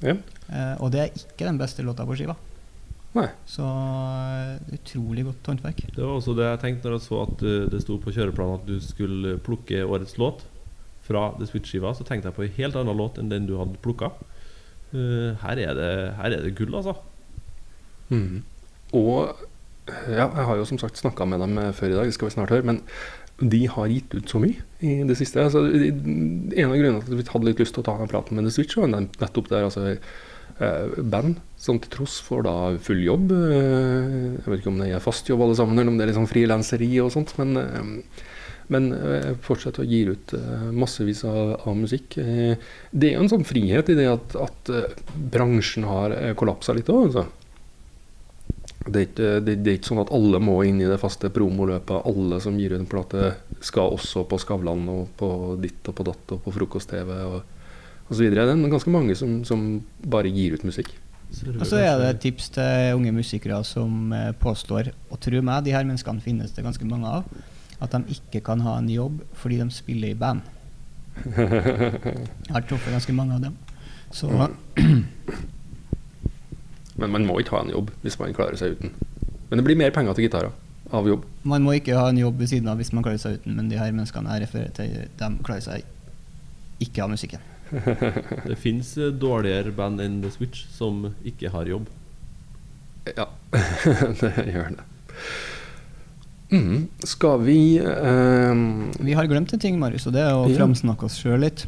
Ja. Eh, og det er ikke den beste låta på skiva. Nei. Så eh, utrolig godt håndverk. Det var også det jeg tenkte når jeg så at uh, det sto på kjøreplanen at du skulle plukke årets låt fra The Switch-skiva. Så tenkte jeg på en helt annen låt enn den du hadde plukka. Uh, her, er det- her er det gull, altså. Mm. Og ja, jeg har jo som sagt snakka med dem eh, før i dag, det skal vi snart høre. Men de har gitt ut så mye i det siste. Altså, en av grunnene til at vi hadde litt lyst til å ta den praten med The Switch, var nettopp der Altså, eh, band som til tross for da full jobb eh, Jeg vet ikke om det er fast jobb alle sammen, eller om det er sånn frilanseri og sånt. Men, eh, men eh, fortsetter å gi ut eh, massevis av, av musikk. Eh, det er jo en sånn frihet i det at, at eh, bransjen har eh, kollapsa litt òg, altså. Det er, ikke, det, det er ikke sånn at alle må inn i det faste promoløpet. Alle som gir ut en plate, skal også på Skavlan og på ditt og på datt og på frokost-TV osv. Det er ganske mange som, som bare gir ut musikk. Og så er det et tips til unge musikere som eh, påstår, og tro meg, de her menneskene finnes det ganske mange av, at de ikke kan ha en jobb fordi de spiller i band. Jeg har truffet ganske mange av dem. Så Men man må ikke ha en jobb hvis man klarer seg uten. Men det blir mer penger til gitarer av jobb. man må ikke ha en jobb ved siden av hvis man klarer seg uten, men de her menneskene jeg refererer til, de klarer seg ikke av musikken. Det fins dårligere band enn The Switch som ikke har jobb. Ja, det gjør det. Mm. Skal vi um... Vi har glemt en ting, Marius, og det er å Ja. framsnakke oss sjøl litt.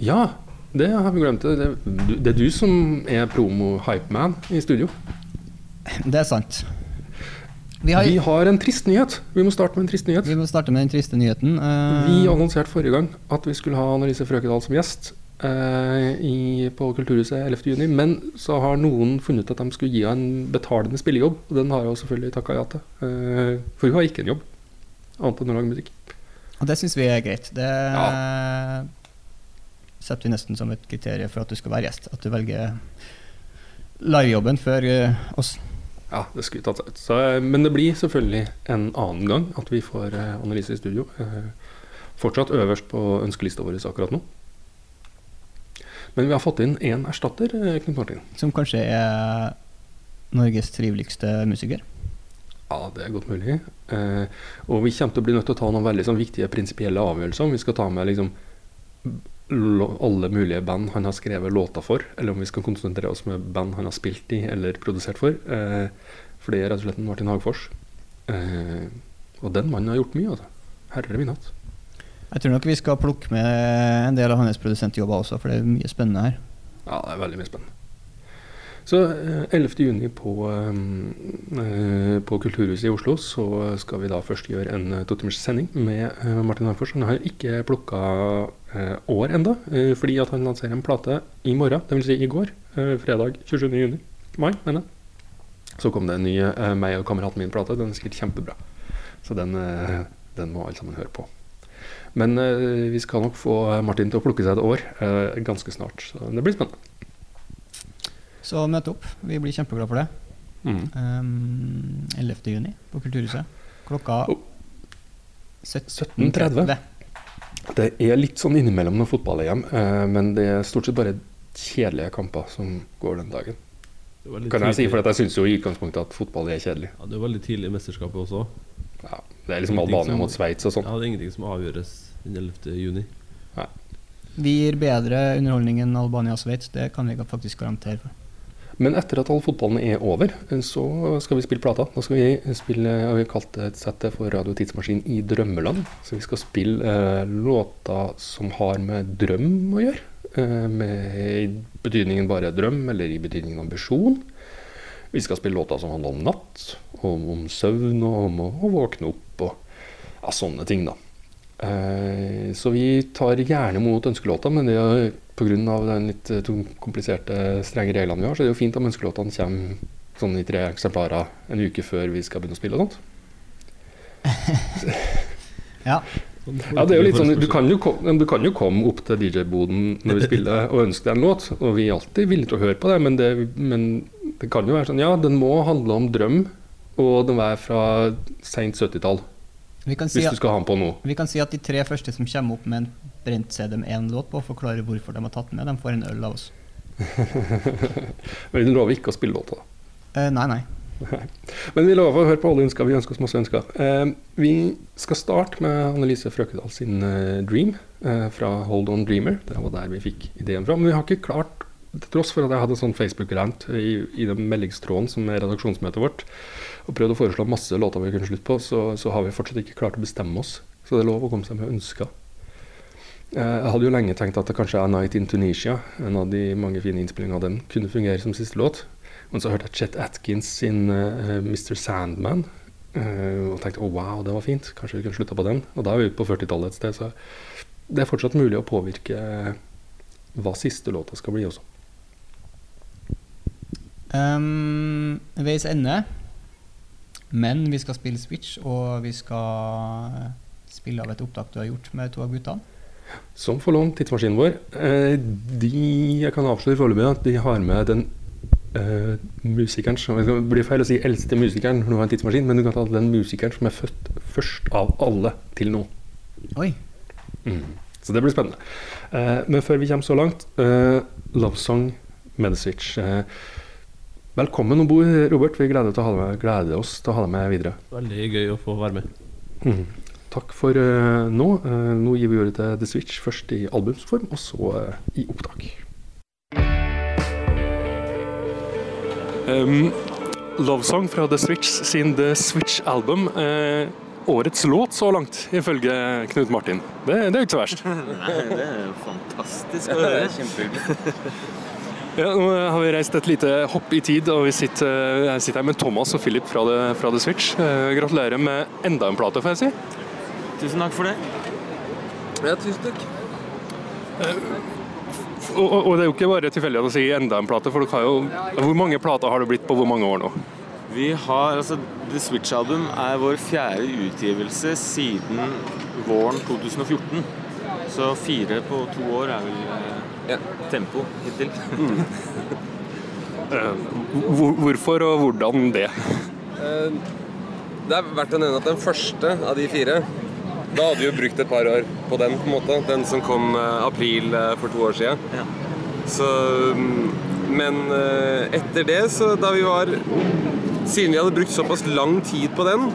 Ja, det har vi glemt. Det, det, det er du som er promo-hypeman i studio. Det er sant. Vi, har, Vi har en trist nyhet. Vi må starte med en trist nyhet. vi må starte med den triste nyheten. Uh, Vi annonserte forrige gang at vi skulle ha Annelise Frøkedal som gjest eh, i, på Kulturhuset 11.6, men så har noen funnet at de skulle gi henne en betalende spillejobb, og den har hun selvfølgelig takka ja til. Eh, for hun har ikke en jobb, annet enn å lage musikk. Og det syns vi er greit. Det setter vi nesten som et kriterium for at du skal være gjest. At du velger livejobben før eh, oss. Ja, det skulle tatt seg ut. Så, eh, men det blir selvfølgelig en annen gang at vi får eh, Annelise i studio. Fortsatt øverst på ønskelista vår akkurat nå. Men vi har fått inn én erstatter, eh, Knut Martin. Som kanskje er Norges triveligste musiker. Ja, det er godt mulig. Eh, og vi kommer til å bli nødt til å ta noen veldig sånn, viktige prinsipielle avgjørelser. Om vi skal ta med liksom alle mulige band han har skrevet låter for, eller om vi skal konsentrere oss med band han har spilt i eller produsert for. Eh, for det er rett og slett Martin Hagfors. Eh, og den mannen har gjort mye, altså. Herre min hatt. Jeg tror nok vi skal plukke med en del av hans produsentjobber også, for det er mye spennende her. Ja, det er veldig mye spennende. Så eh, 11. juni på, eh, eh, på Kulturhuset i Oslo så skal vi da først gjøre en eh, totimers sending med eh, Martin Harfors. Han har ikke plukka eh, år enda, eh, fordi at han lanserer en plate i morgen, dvs. Si i går. eh, fredag 27. juni. Mai, mener jeg. Så kom det en ny eh, meg og kameraten min-plate. Den er sikkert kjempebra. Så den, eh, den må alle sammen høre på. Men eh, vi skal nok få Martin til å plukke seg et år eh, ganske snart. Så det blir spennende. Så møt opp. Vi blir kjempeglade for det. Mm. Um, 11. juni på Kulturhuset. Klokka Oh. 17.30. Det er litt sånn innimellom noen fotball-EM, eh, men det er stort sett bare kjedelige kamper som går den dagen. Kan jeg si, for jeg syns jo i utgangspunktet at fotball er kjedelig. Ja, det er veldig tidlig i mesterskapet også. Ja, det er liksom Albania mot Sveits og sånn. Ja, det er ingenting som avgjøres den 11. juni. Vi gir bedre underholdning enn Albania og Sveits, det kan vi faktisk garantere for. Men etter at all fotballen er over, så skal vi spille plata. Da skal vi spille, vi har kalt et sett for Radio Tidsmaskin i drømmeland. Så vi skal spille eh, låter som har med drøm å gjøre. Eh, med i betydningen bare drøm, eller i betydningen ambisjon. Vi skal spille låter som handler om natt, om, om søvn og om å, å våkne opp og ja, sånne ting, da. Eh, så vi tar gjerne mot ønskelåter, men det er pga. de litt eh, kompliserte, strenge reglene vi har, så er det jo fint om ønskelåtene kommer sånn i tre eksemplarer en uke før vi skal begynne å spille og sånt. Ja. Ja, det er jo litt sånn, Du kan jo, kom, du kan jo komme opp til DJ-boden når vi spiller og ønske deg en låt, og vi er alltid villige til å høre på det, men det, men det kan jo være sånn Ja, den må handle om drøm, og den er fra seint 70-tall, Vi kan, si hvis du skal ha den på nå. vi kan si at de tre første som kommer opp med en brent CD med én låt på, forklarer hvorfor de har tatt den med, de får en øl av oss. Men du lover ikke å spille låta. Eh, nei, nei. Men vi lover å høre på alle ønsker. Vi ønsker oss masse ønsker. Eh, vi skal starte med Annelise Frøkedal sin uh, Dream eh, fra Hold On Dreamer. Det var der vi fikk ideen fra. Men vi har ikke klart, til tross for at jeg hadde sånn Facebook-rant i, i den meldingstråden som er redaksjonsmøtet vårt, og prøvd å foreslå masse låter vi kunne slutte på, så, så har vi fortsatt ikke klart å bestemme oss. Så det er lov å komme seg med ønsker. Eh, Jeg hadde jo lenge tenkt at det kanskje er 'Night in Tunisia', en av de mange fine innspillingene av den, kunne fungere som siste låt. Men så hørte jeg Chet Atkins sin uh, 'Mr. Sandman', uh, og tenkte 'Å, wow, det var fint', kanskje vi kunne slutta på den. Og da er vi ute på 40-tallet et sted, så det er fortsatt mulig å påvirke eh, hva siste låta skal bli også. Um, veis ende. Men vi skal spille Switch, og vi skal spille av et opptak du har gjort med to av guttene. Som får lånt tidsmaskinen vår. Eh, de, jeg kan avsløre foreløpig at de har med den uh, musikeren som Det blir feil å si eldste musikeren når du har en tidsmaskin, men du kan ta den musikeren som er født først av alle til nå. Oi. Mm. Så det blir spennende. Uh, men før vi kommer så langt, uh, Love Song med The Switch. Eh, velkommen om bord, Robert. Vi gleder, til å ha deg med, gleder oss til å ha deg med videre. Veldig gøy å få være med. Mm. Takk for uh, nå. Uh, nå gir vi ordet til The Switch, først i albumsform, og så uh, i opptak. Um, Love Song fra The Switch sin The Switch Album. Eh, årets låt så langt, ifølge Knut Martin. Det, det er jo ikke så verst. Nei, det er jo fantastisk å høre. Kjempehyggelig. Ja, nå har vi reist et lite hopp i tid, og vi sitter, jeg sitter her med Thomas og Philip fra The, fra The Switch. Eh, gratulerer med enda en plate, får jeg si. Tusen takk for det. Ja, tusen takk. Og, og, og det er jo ikke bare tilfeldig å si enda en plate, for dere har jo Hvor mange plater har det blitt på hvor mange år nå? Vi har, altså The Switch-album er vår fjerde utgivelse siden våren 2014. Så fire på to år er vel eh, Ja. tempo hittil. Mm. hvor, hvorfor og hvordan det? Eh, Det er verdt å nevne at den første av de fire Da hadde vi jo brukt et par år på den, på en måte. Den som kom eh, april for to år siden. Ja. Så mm, Men etter det, så da vi var Siden vi hadde brukt såpass lang tid på den,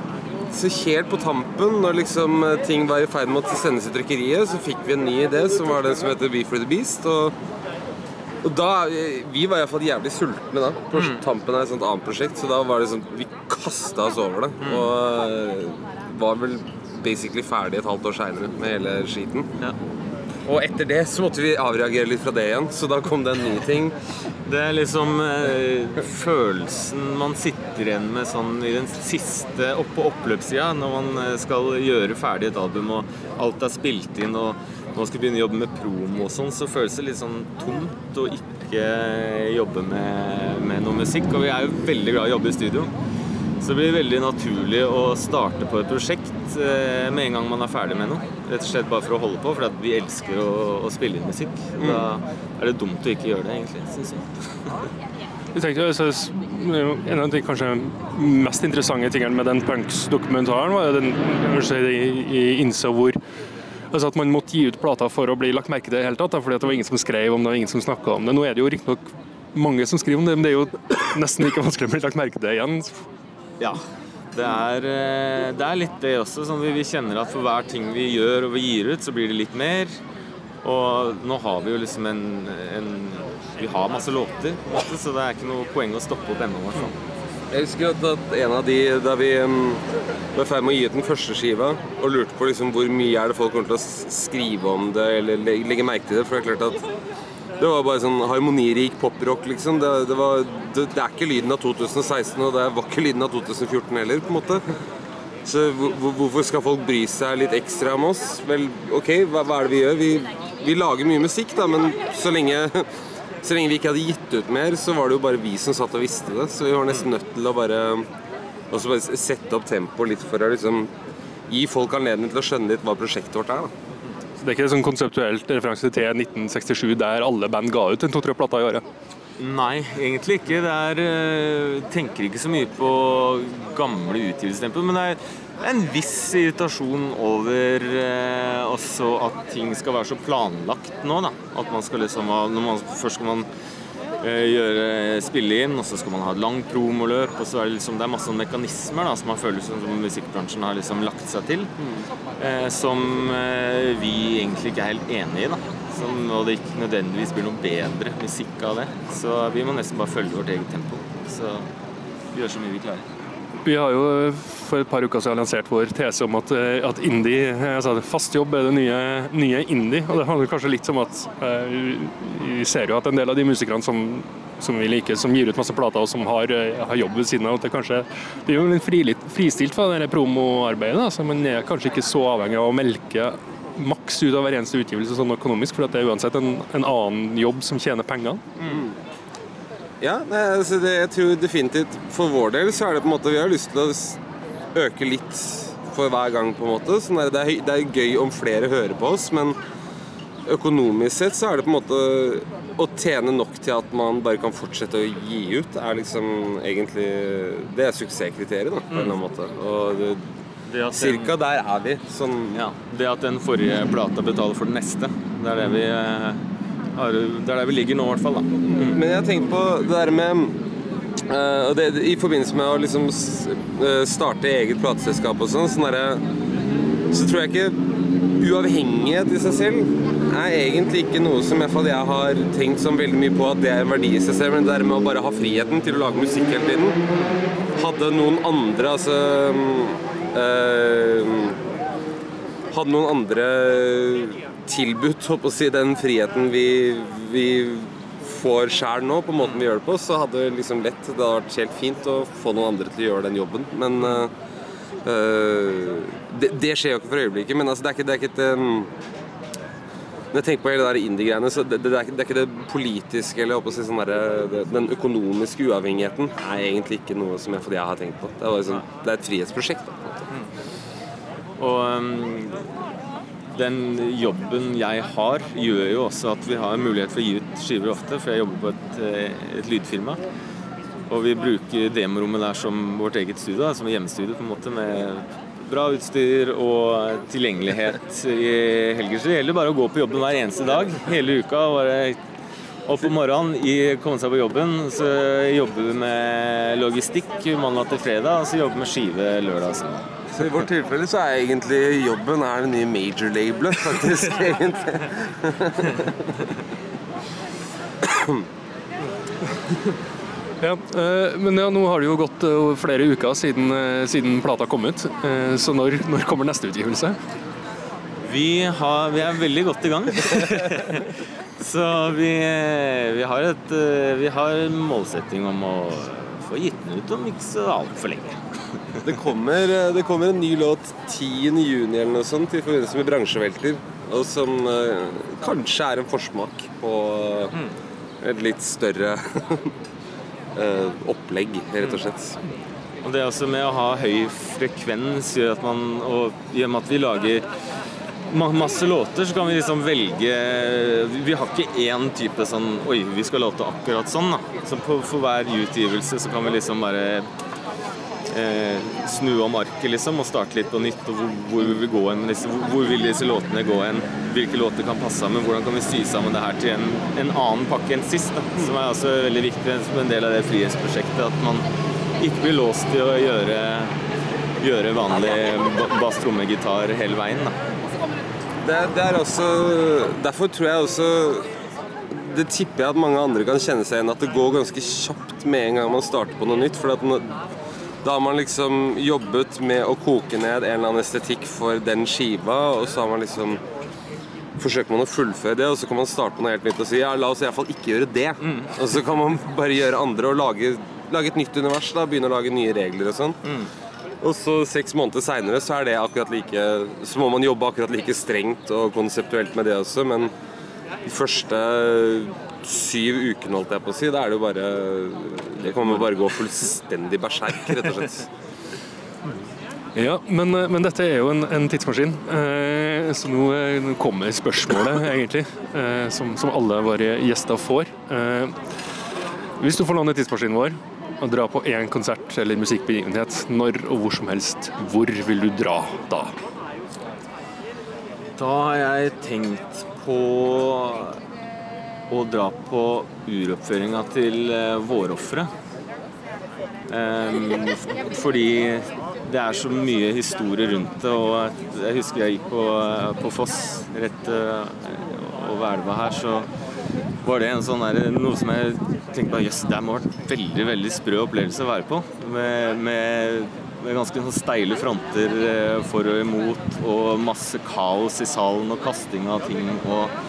så helt på tampen, når liksom eh, ting var i ferd med å sendes i trykkeriet, så fikk vi en ny idé, som var den som heter Be for the Beast. Og, og da eh, Vi var iallfall jævlig sultne da, på tampen av et sånt annet prosjekt, så da var det sånn Vi kasta oss over det. Og eh, var vel basically ferdig et halvt år seinere med hele skiten. Ja. Og etter det så måtte vi avreagere litt fra det igjen, så da kom det en ny ting. Det er liksom eh, følelsen man sitter igjen med sånn i den siste opp på oppløpssida, når man eh, skal gjøre ferdig et album og alt er spilt inn og man skal begynne å jobbe med promo og sånn, så føles det litt sånn tomt å ikke jobbe med, med noe musikk. Og vi er jo veldig glad i å jobbe i studio. Så det blir veldig naturlig å starte på et prosjekt eh, med en gang man er ferdig med noe. Rett og slett bare for å holde på, for vi elsker å, å spille inn musikk. Da er det dumt å ikke gjøre det, egentlig, syns jeg. Jeg tenkte, altså, En av de kanskje mest interessante tingene med den punks-dokumentaren, var den si, i, i innså hvor altså At man måtte gi ut plater for å bli lagt merke til i det hele tatt. Fordi det var ingen som skrev om det, og ingen som snakka om det. Nå er det jo riktignok mange som skriver om det, men det er jo nesten ikke vanskelig å bli lagt merke til igjen. Ja. Det er, eh, det er litt det også. Sånn vi, vi kjenner at for hver ting vi gjør og vi gir ut, så blir det litt mer. Og nå har vi jo liksom en, en Vi har masse låter, måte, så det er ikke noe poeng å stoppe opp ennå. fall. Jeg husker at, en av de da vi um, var i ferd med å gi ut den første skiva, og lurte på liksom hvor mye er det folk kommer til å skrive om det, eller legge merke til det. For det er klart at det var bare sånn harmonirik poprock, liksom. Det, det, var, det, det er ikke lyden av 2016, og det var ikke lyden av 2014 heller, på en måte. Så hvor- hvor- hvorfor skal folk bry seg litt ekstra om oss? Vel, OK, hva, hva er det vi gjør? Vi, vi lager mye musikk, da, men så lenge så lenge vi ikke hadde gitt ut mer, så var det jo bare vi som satt og visste det. Så vi var nesten nødt til å bare, bare sette opp tempoet litt for å liksom gi folk anledning til å skjønne litt hva prosjektet vårt er. da. Det er ikke sånn konseptuelt referanse til 1967 der alle band ga ut en to-tre plater i året. Nei, egentlig ikke. Det er eh, Tenker ikke så mye på gamle utgivelsestempo, men det er en viss irritasjon over eh, også at ting skal være så planlagt nå, da. At man skal liksom når man, Først skal man gjøre, spille inn, og så skal man ha et langt promoløp, og så er det liksom Det er masse mekanismer da, som man føler som musikkbransjen har liksom lagt seg til, eh, som eh, vi egentlig ikke er helt enig i, da. Som, og det ikke nødvendigvis blir noe bedre musikk av det. Så vi må nesten bare følge vårt eget tempo. Så vi gjør så mye vi klarer. Vi har jo eh, for et par uker siden lansert vår tese om at, eh, at indie, eh, altså fast jobb er det nye, nye indie. Og det handler kanskje litt om at vi ser jo at en del av de musikerne som, som vi liker, som gir ut masse plater og som har, har jobb ved siden av, at det kanskje det er jo litt fri, fristilt fra det promoarbeidet. da, så Man er kanskje ikke så avhengig av å melke maks ut av hver eneste utgivelse sånn økonomisk, for det er uansett en, en annen jobb som tjener pengene. Ja, altså det, jeg tror definitivt for vår del så er det på en måte Vi har lyst til å øke litt for hver gang, på en måte. Sånn der, det, er, det er gøy om flere hører på oss, men økonomisk sett så er det på en måte å tjene nok til at man bare kan fortsette å gi ut, er liksom egentlig Det er suksesskriteriet, da, på en eller annen måte. Og det, den- cirka der er vi. Sånn Ja, det at den forrige plata betaler for den neste, det er det vi, eh, det er der vi ligger nå, i hvert fall. da. Men jeg har tenkt på det der med uh, det, I forbindelse med å liksom eh, starte eget plateselskap og sånn, sånn så tror jeg ikke uavhengighet i seg selv er egentlig ikke noe som jeg har tenkt sånn veldig mye på at det er en verdi i seg selv, men det der med å bare ha friheten til å lage musikk hele tiden. Hadde noen andre altså eh, Hadde noen andre tilbudt håper å si, den friheten vi, vi får sjæl nå, på måten vi gjør det på, så hadde det liksom lett Det hadde vært helt fint å få noen andre til å gjøre den jobben. Men uh, eh, det, det skjer jo ikke for øyeblikket. Men altså, det er ikke, det er ikke et um, når jeg tenker på hele der indie-greiene, så det, det, er ikke, det er ikke det politiske eller si, sånn der, det, Den økonomiske uavhengigheten er egentlig ikke noe som jeg, fordi jeg har tenkt på. Det er, sånn, det er et frihetsprosjekt. Da, måte. Og um, den jobben jeg har, gjør jo også at vi har mulighet for å gi ut skiver ofte, for jeg jobber på et, eh, et lydfirma. Og vi bruker demorommet der som vårt eget studio, som hjemmestudio på en måte, med bra utstyr og tilgjengelighet i helger. Så det gjelder bare å gå på jobben hver eneste dag, hele uka. Bare opp om morgenen, komme seg på jobben. Så jobber vi med logistikk mandag til fredag, og så jobber vi med skive lørdag og søndag. Så i vårt tilfelle så er egentlig jobben er det nye major-labelet, faktisk. egentlig. Ja, eh, men ja, nå har det jo gått eh, flere uker siden, eh, siden plata kom ut. Eh, så når, når kommer neste utgivelse? Vi, har, vi er veldig godt i gang. Så vi, vi, har et, vi har en målsetting om å få gitt den ut om ikke så altfor lenge. Det kommer, det kommer en ny låt 10. juni eller noe sånt i forbindelse med bransjevelter. Og som eh, kanskje er en forsmak på et litt større eh, opplegg, rett og slett. Og det er også med å ha høy frekvens gjør at man Og med at vi lager masse låter, så kan vi liksom velge Vi har ikke én type sånn Oi, vi skal låte akkurat sånn, da. Så på, for hver utgivelse så kan vi liksom bare eh, snu om arket liksom, og starte litt på nytt. og Hvor, hvor vil vi gå hen Liksom, hvor, hvor vil disse låtene gå hen? Hvilke låter kan passe sammen? Hvordan kan vi sy sammen det her til en, en annen pakke enn sist? Da, som er også veldig viktig som en del av det frihetsprosjektet. At man ikke blir låst til å gjøre, gjøre vanlig bass, tromme, gitar hele veien. Da. Det, det er også Derfor tror jeg også Det tipper jeg at mange andre kan kjenne seg igjen at det går ganske kjapt med en gang man starter på noe nytt. For at nå- da har man liksom jobbet med å koke ned en eller annen estetikk for den skiva, og så har man liksom forsøker man å fullføre det, og så kan man starte på noe helt nytt og si ja, la oss i hvert fall ikke gjøre det. Og så kan man bare gjøre andre og lage, lage et nytt univers, da, begynne å lage nye regler og sånn. Og så seks måneder seinere så er det akkurat like Så må man jobbe akkurat like strengt og konseptuelt med det også, men de første syv ukene, holdt jeg på å si, da er det jo bare Det kommer bare gå fullstendig berserk, rett og slett. Ja, men, eh, men dette er jo en, en tidsmaskin, eh, så nå eh, nå kommer spørsmålet, egentlig, eh, som, som alle våre gjester får. Eh, hvis du får låne tidsmaskinen vår og dra på én konsert eller musikkbegivenhet, når og hvor som helst, hvor vil du dra da? Da har jeg tenkt på å dra på uroppføringa til eh, Vårofre. Fordi det er så mye historie rundt det, og jeg husker jeg gikk på, på Foss rett eh, over elva her, så var det en sånn der, noe som jeg tenkte på, jøss, det må ha vært veldig, veldig sprø opplevelse å være på. Med, med, med ganske sånn steile fronter eh, for og imot, og masse kaos i salen og kasting av ting. Og,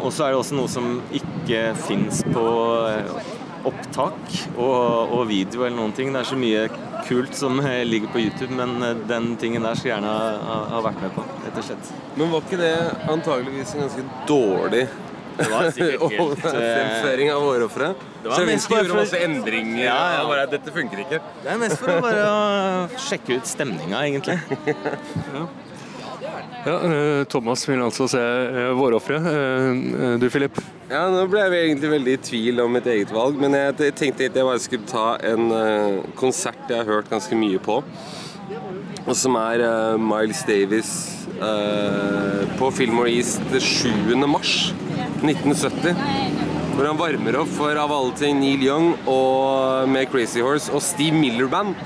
og så er det også noe som ikke fins på eh, opptak og, og video eller noen ting. Det er så mye kult som eh, ligger på YouTube, men eh, den tingen der skulle gjerne ha, ha, vært med på, rett og slett. Men var ikke det antageligvis en ganske dårlig Det var sikkert helt, fremføring av vårofre? Det var mest Stravinskij gjorde masse endringer. Ja, ja. Bare, Dette funker ikke. Det er mest for å bare sjekke ut stemninga, egentlig. Ja, eh, Thomas vil altså se eh, Vårofre. Eh, du, Filip? Ja, Nå ble jeg egentlig veldig i tvil om mitt eget valg, men jeg tenkte at jeg bare skulle ta en konsert jeg har hørt ganske mye på. Og som er Miles Davis på Fillmore East 7. mars 1970. Hvor han varmer opp for av alle ting Neil Young og med Crazy Horse og Steve Miller Band.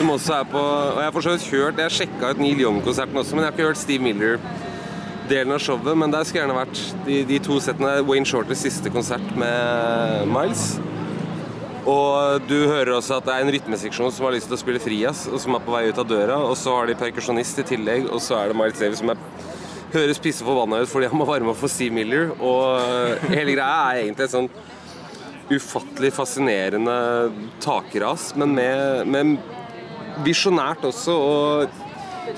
Som også er på Og jeg har for hørt Jeg sjekka ut Neil Young-konserten også, men jeg har ikke hørt Steve Miller delen av showet, men der skulle gjerne vært de, de to settene. Wayne Shorters siste konsert med Miles. Og du hører også at det er en rytmeseksjon som har lyst til å spille frijazz, og som er på vei ut av døra. Og så har de perkusjonist i tillegg, og så er det Miles Davis som er, høres pisse forbanna ut fordi han må varme opp for Steve Miller. Og hele greia er egentlig et sånn ufattelig fascinerende takras, men med, med visjonært også. og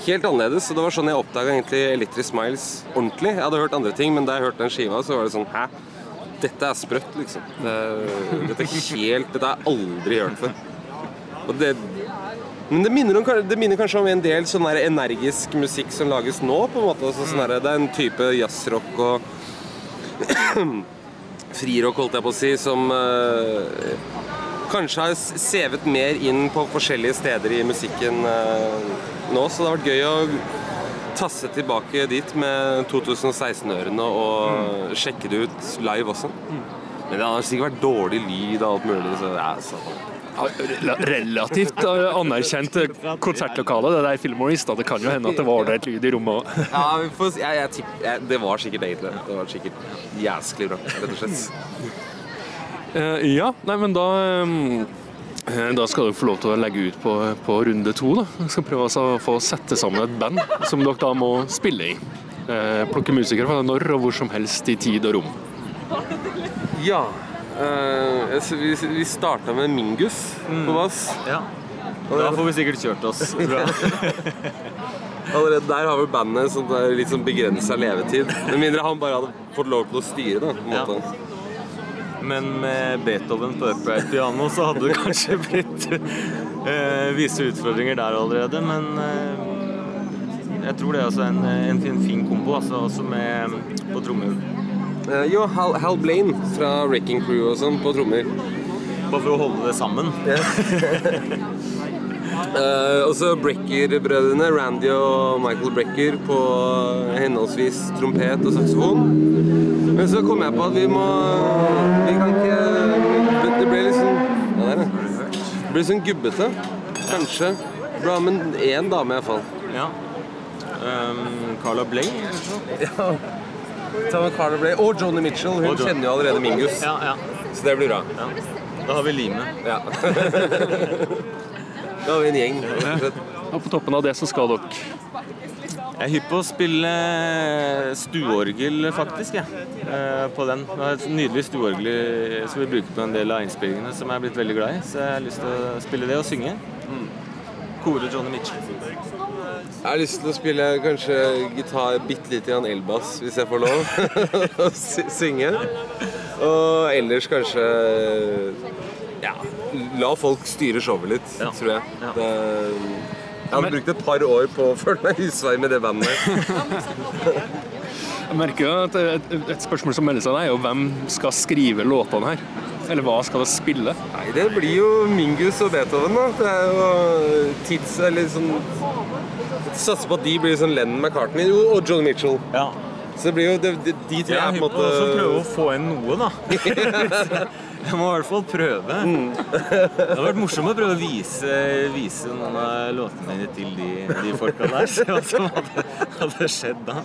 helt annerledes. Og det var sånn jeg oppdaga egentlig Electric Smiles ordentlig. Jeg hadde hørt andre ting, men da jeg hørte den skiva, så var det sånn Hæ? Dette er sprøtt, liksom. Det, dette er helt Dette har jeg aldri hørt før. Og det men det minner, om, det minner kanskje om en del sånn der energisk musikk som lages nå. på en måte. Altså, sånn der, det er en type jazzrock og frirock, holdt jeg på å si, som eh, kanskje har sevet mer inn på forskjellige steder i musikken eh, nå. Så det har vært gøy å tasse tilbake dit med 2016-ørene og sjekke det ut live også. Men det har sikkert vært dårlig lyd og alt mulig. Så, ja, så. Relativt eh, anerkjent eh, konsertlokale, det der Fillmore East. Det kan jo hende at det var ålreit lyd i rommet òg. Ja, jeg, jeg jeg, det var sikkert egentlig det. Det var sikkert jæsklig bra, rett og slett. Eh, ja, nei, men da eh, Da skal du få lov til å legge ut på, på runde to. da. Jeg skal prøve altså å få sette sammen et band som dere da må spille i. Eh, plukke musikere fra når og hvor som helst i tid og rom. Ja. eh, vi, vi starta med Mingus på bass. Ja. Da får vi sikkert kjørt oss. tror. Allerede der har vi bandet sånn det litt sånn begrensa levetid. Med mindre han bare hadde fått lov til å styre da. på en Ja. Men med Beethoven på upright piano så hadde det kanskje blitt eh, visse utfordringer der allerede. Men eh, jeg tror det er altså en, en fin, fin kombo, altså, også med på trommer. Uh, jo, Hal, Hal Blaine fra Wrecking Crew og sånn på trommer. Bare for å holde det sammen. Eh, og så Brecker-brødrene, Randy og Michael Brecker, på henholdsvis trompet og saksofon. Men så kom jeg på at vi må Vi kan ikke Det- ble litt sånn Ja, der, ja. Det ble litt sånn gubbete. Kanskje. Bra, men én dame iallfall. Ja. Um, Carla Bley, sånn? Ta med Carla Bley og Joni Mitchell. Hun John. Kjenner jo allerede Mingus. Ja, ja. Så det blir bra. ja. Da har vi limet. Ja. da har vi en gjeng. Ja. og på toppen av det så skal dere Jeg er hypp på å spille stueorgel, faktisk. jeg. Eh, på den. Det er et nydelig stueorgel som vi bruker på en del av innspillingene, som jeg er blitt veldig glad i. Så jeg har lyst til å spille det og synge. Kore Johnny Mitchell. Jeg har lyst til å spille kanskje gitar bitte lite grann elbass, hvis jeg får lov. Og synge. Og ellers kanskje Ja, la folk styre showet litt, Ja. tror jeg. Ja. Det, jeg hadde brukt et par år på å føle meg husvei med det bandet. Jeg merker jo at et, et spørsmål som melder seg, er jo hvem skal skrive låtene her? Eller hva skal det spille? Nei, det blir jo Mingus og Beethoven, da. Det er jo tids... Eller sånn Satser på at de blir sånn Lennon McCartney og John Mitchell. Ja. Så det blir jo de, de, de tre ja, er på en måte Og så prøve å få inn noe, da. Jeg må i hvert fall prøve. Det hadde vært morsomt å prøve å vise, vise noen av låtene mine til de, de folka der. Se hva som hadde, hadde skjedd da.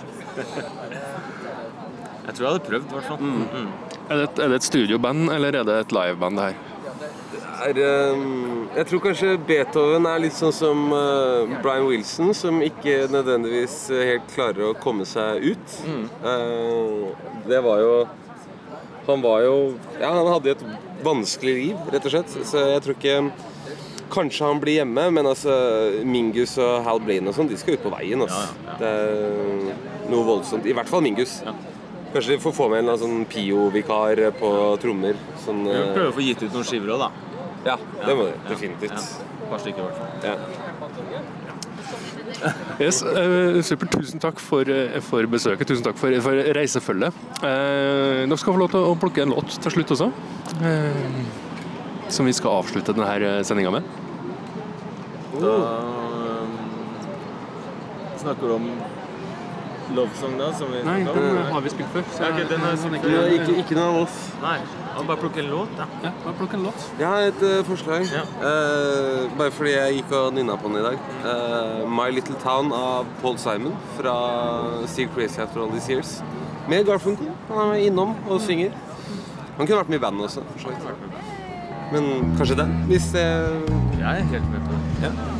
Jeg tror jeg hadde prøvd, i hvert fall. Mm. Er det, et, er det et studioband, eller er det et liveband det her? er, ehm, Jeg tror kanskje Beethoven er litt sånn som eh, Brian Wilson, som ikke nødvendigvis eh, helt klarer å komme seg ut. Eh, det var jo Han var jo Ja, han hadde et vanskelig liv, rett og slett. Så jeg tror ikke Kanskje han blir hjemme, men altså Mingus og Hal Blaine og sånn, de skal ut på veien. Altså. Det er noe voldsomt. I hvert fall Mingus. Kanskje de får få med en sånn Pio-vikar på trommer. Sånn, må eh, prøve å få gitt ut noen skiver òg, da. ja, det må de. Definitivt. Ja. Et par stykker, i hvert fall. Yes, uh, super. Tusen takk for, eh, for besøket. Tusen takk for, for reisefølget. Uh, dere skal få lov til å plukke en låt til slutt også. Uh, som vi skal avslutte denne sendinga med. Da um, snakker du om Love Song, da? Som vi Nei, den har vi spilt før. Ja, okay, den ikke ikke, ikke noe av oss. Nei. Han bare plukke en låt, da. Ja, bare plukke en låt. Jeg har et uh, forslag. Ja. Uh, bare fordi jeg gikk og nynna på den i dag. Uh, My Little Town av Paul Simon fra Steel Crazy After All These Years. Med Garfunkel. Han er innom og synger. Han kunne vært med i bandet også. for så vidt. Men kanskje den, hvis det Jeg er helt med på det. ja.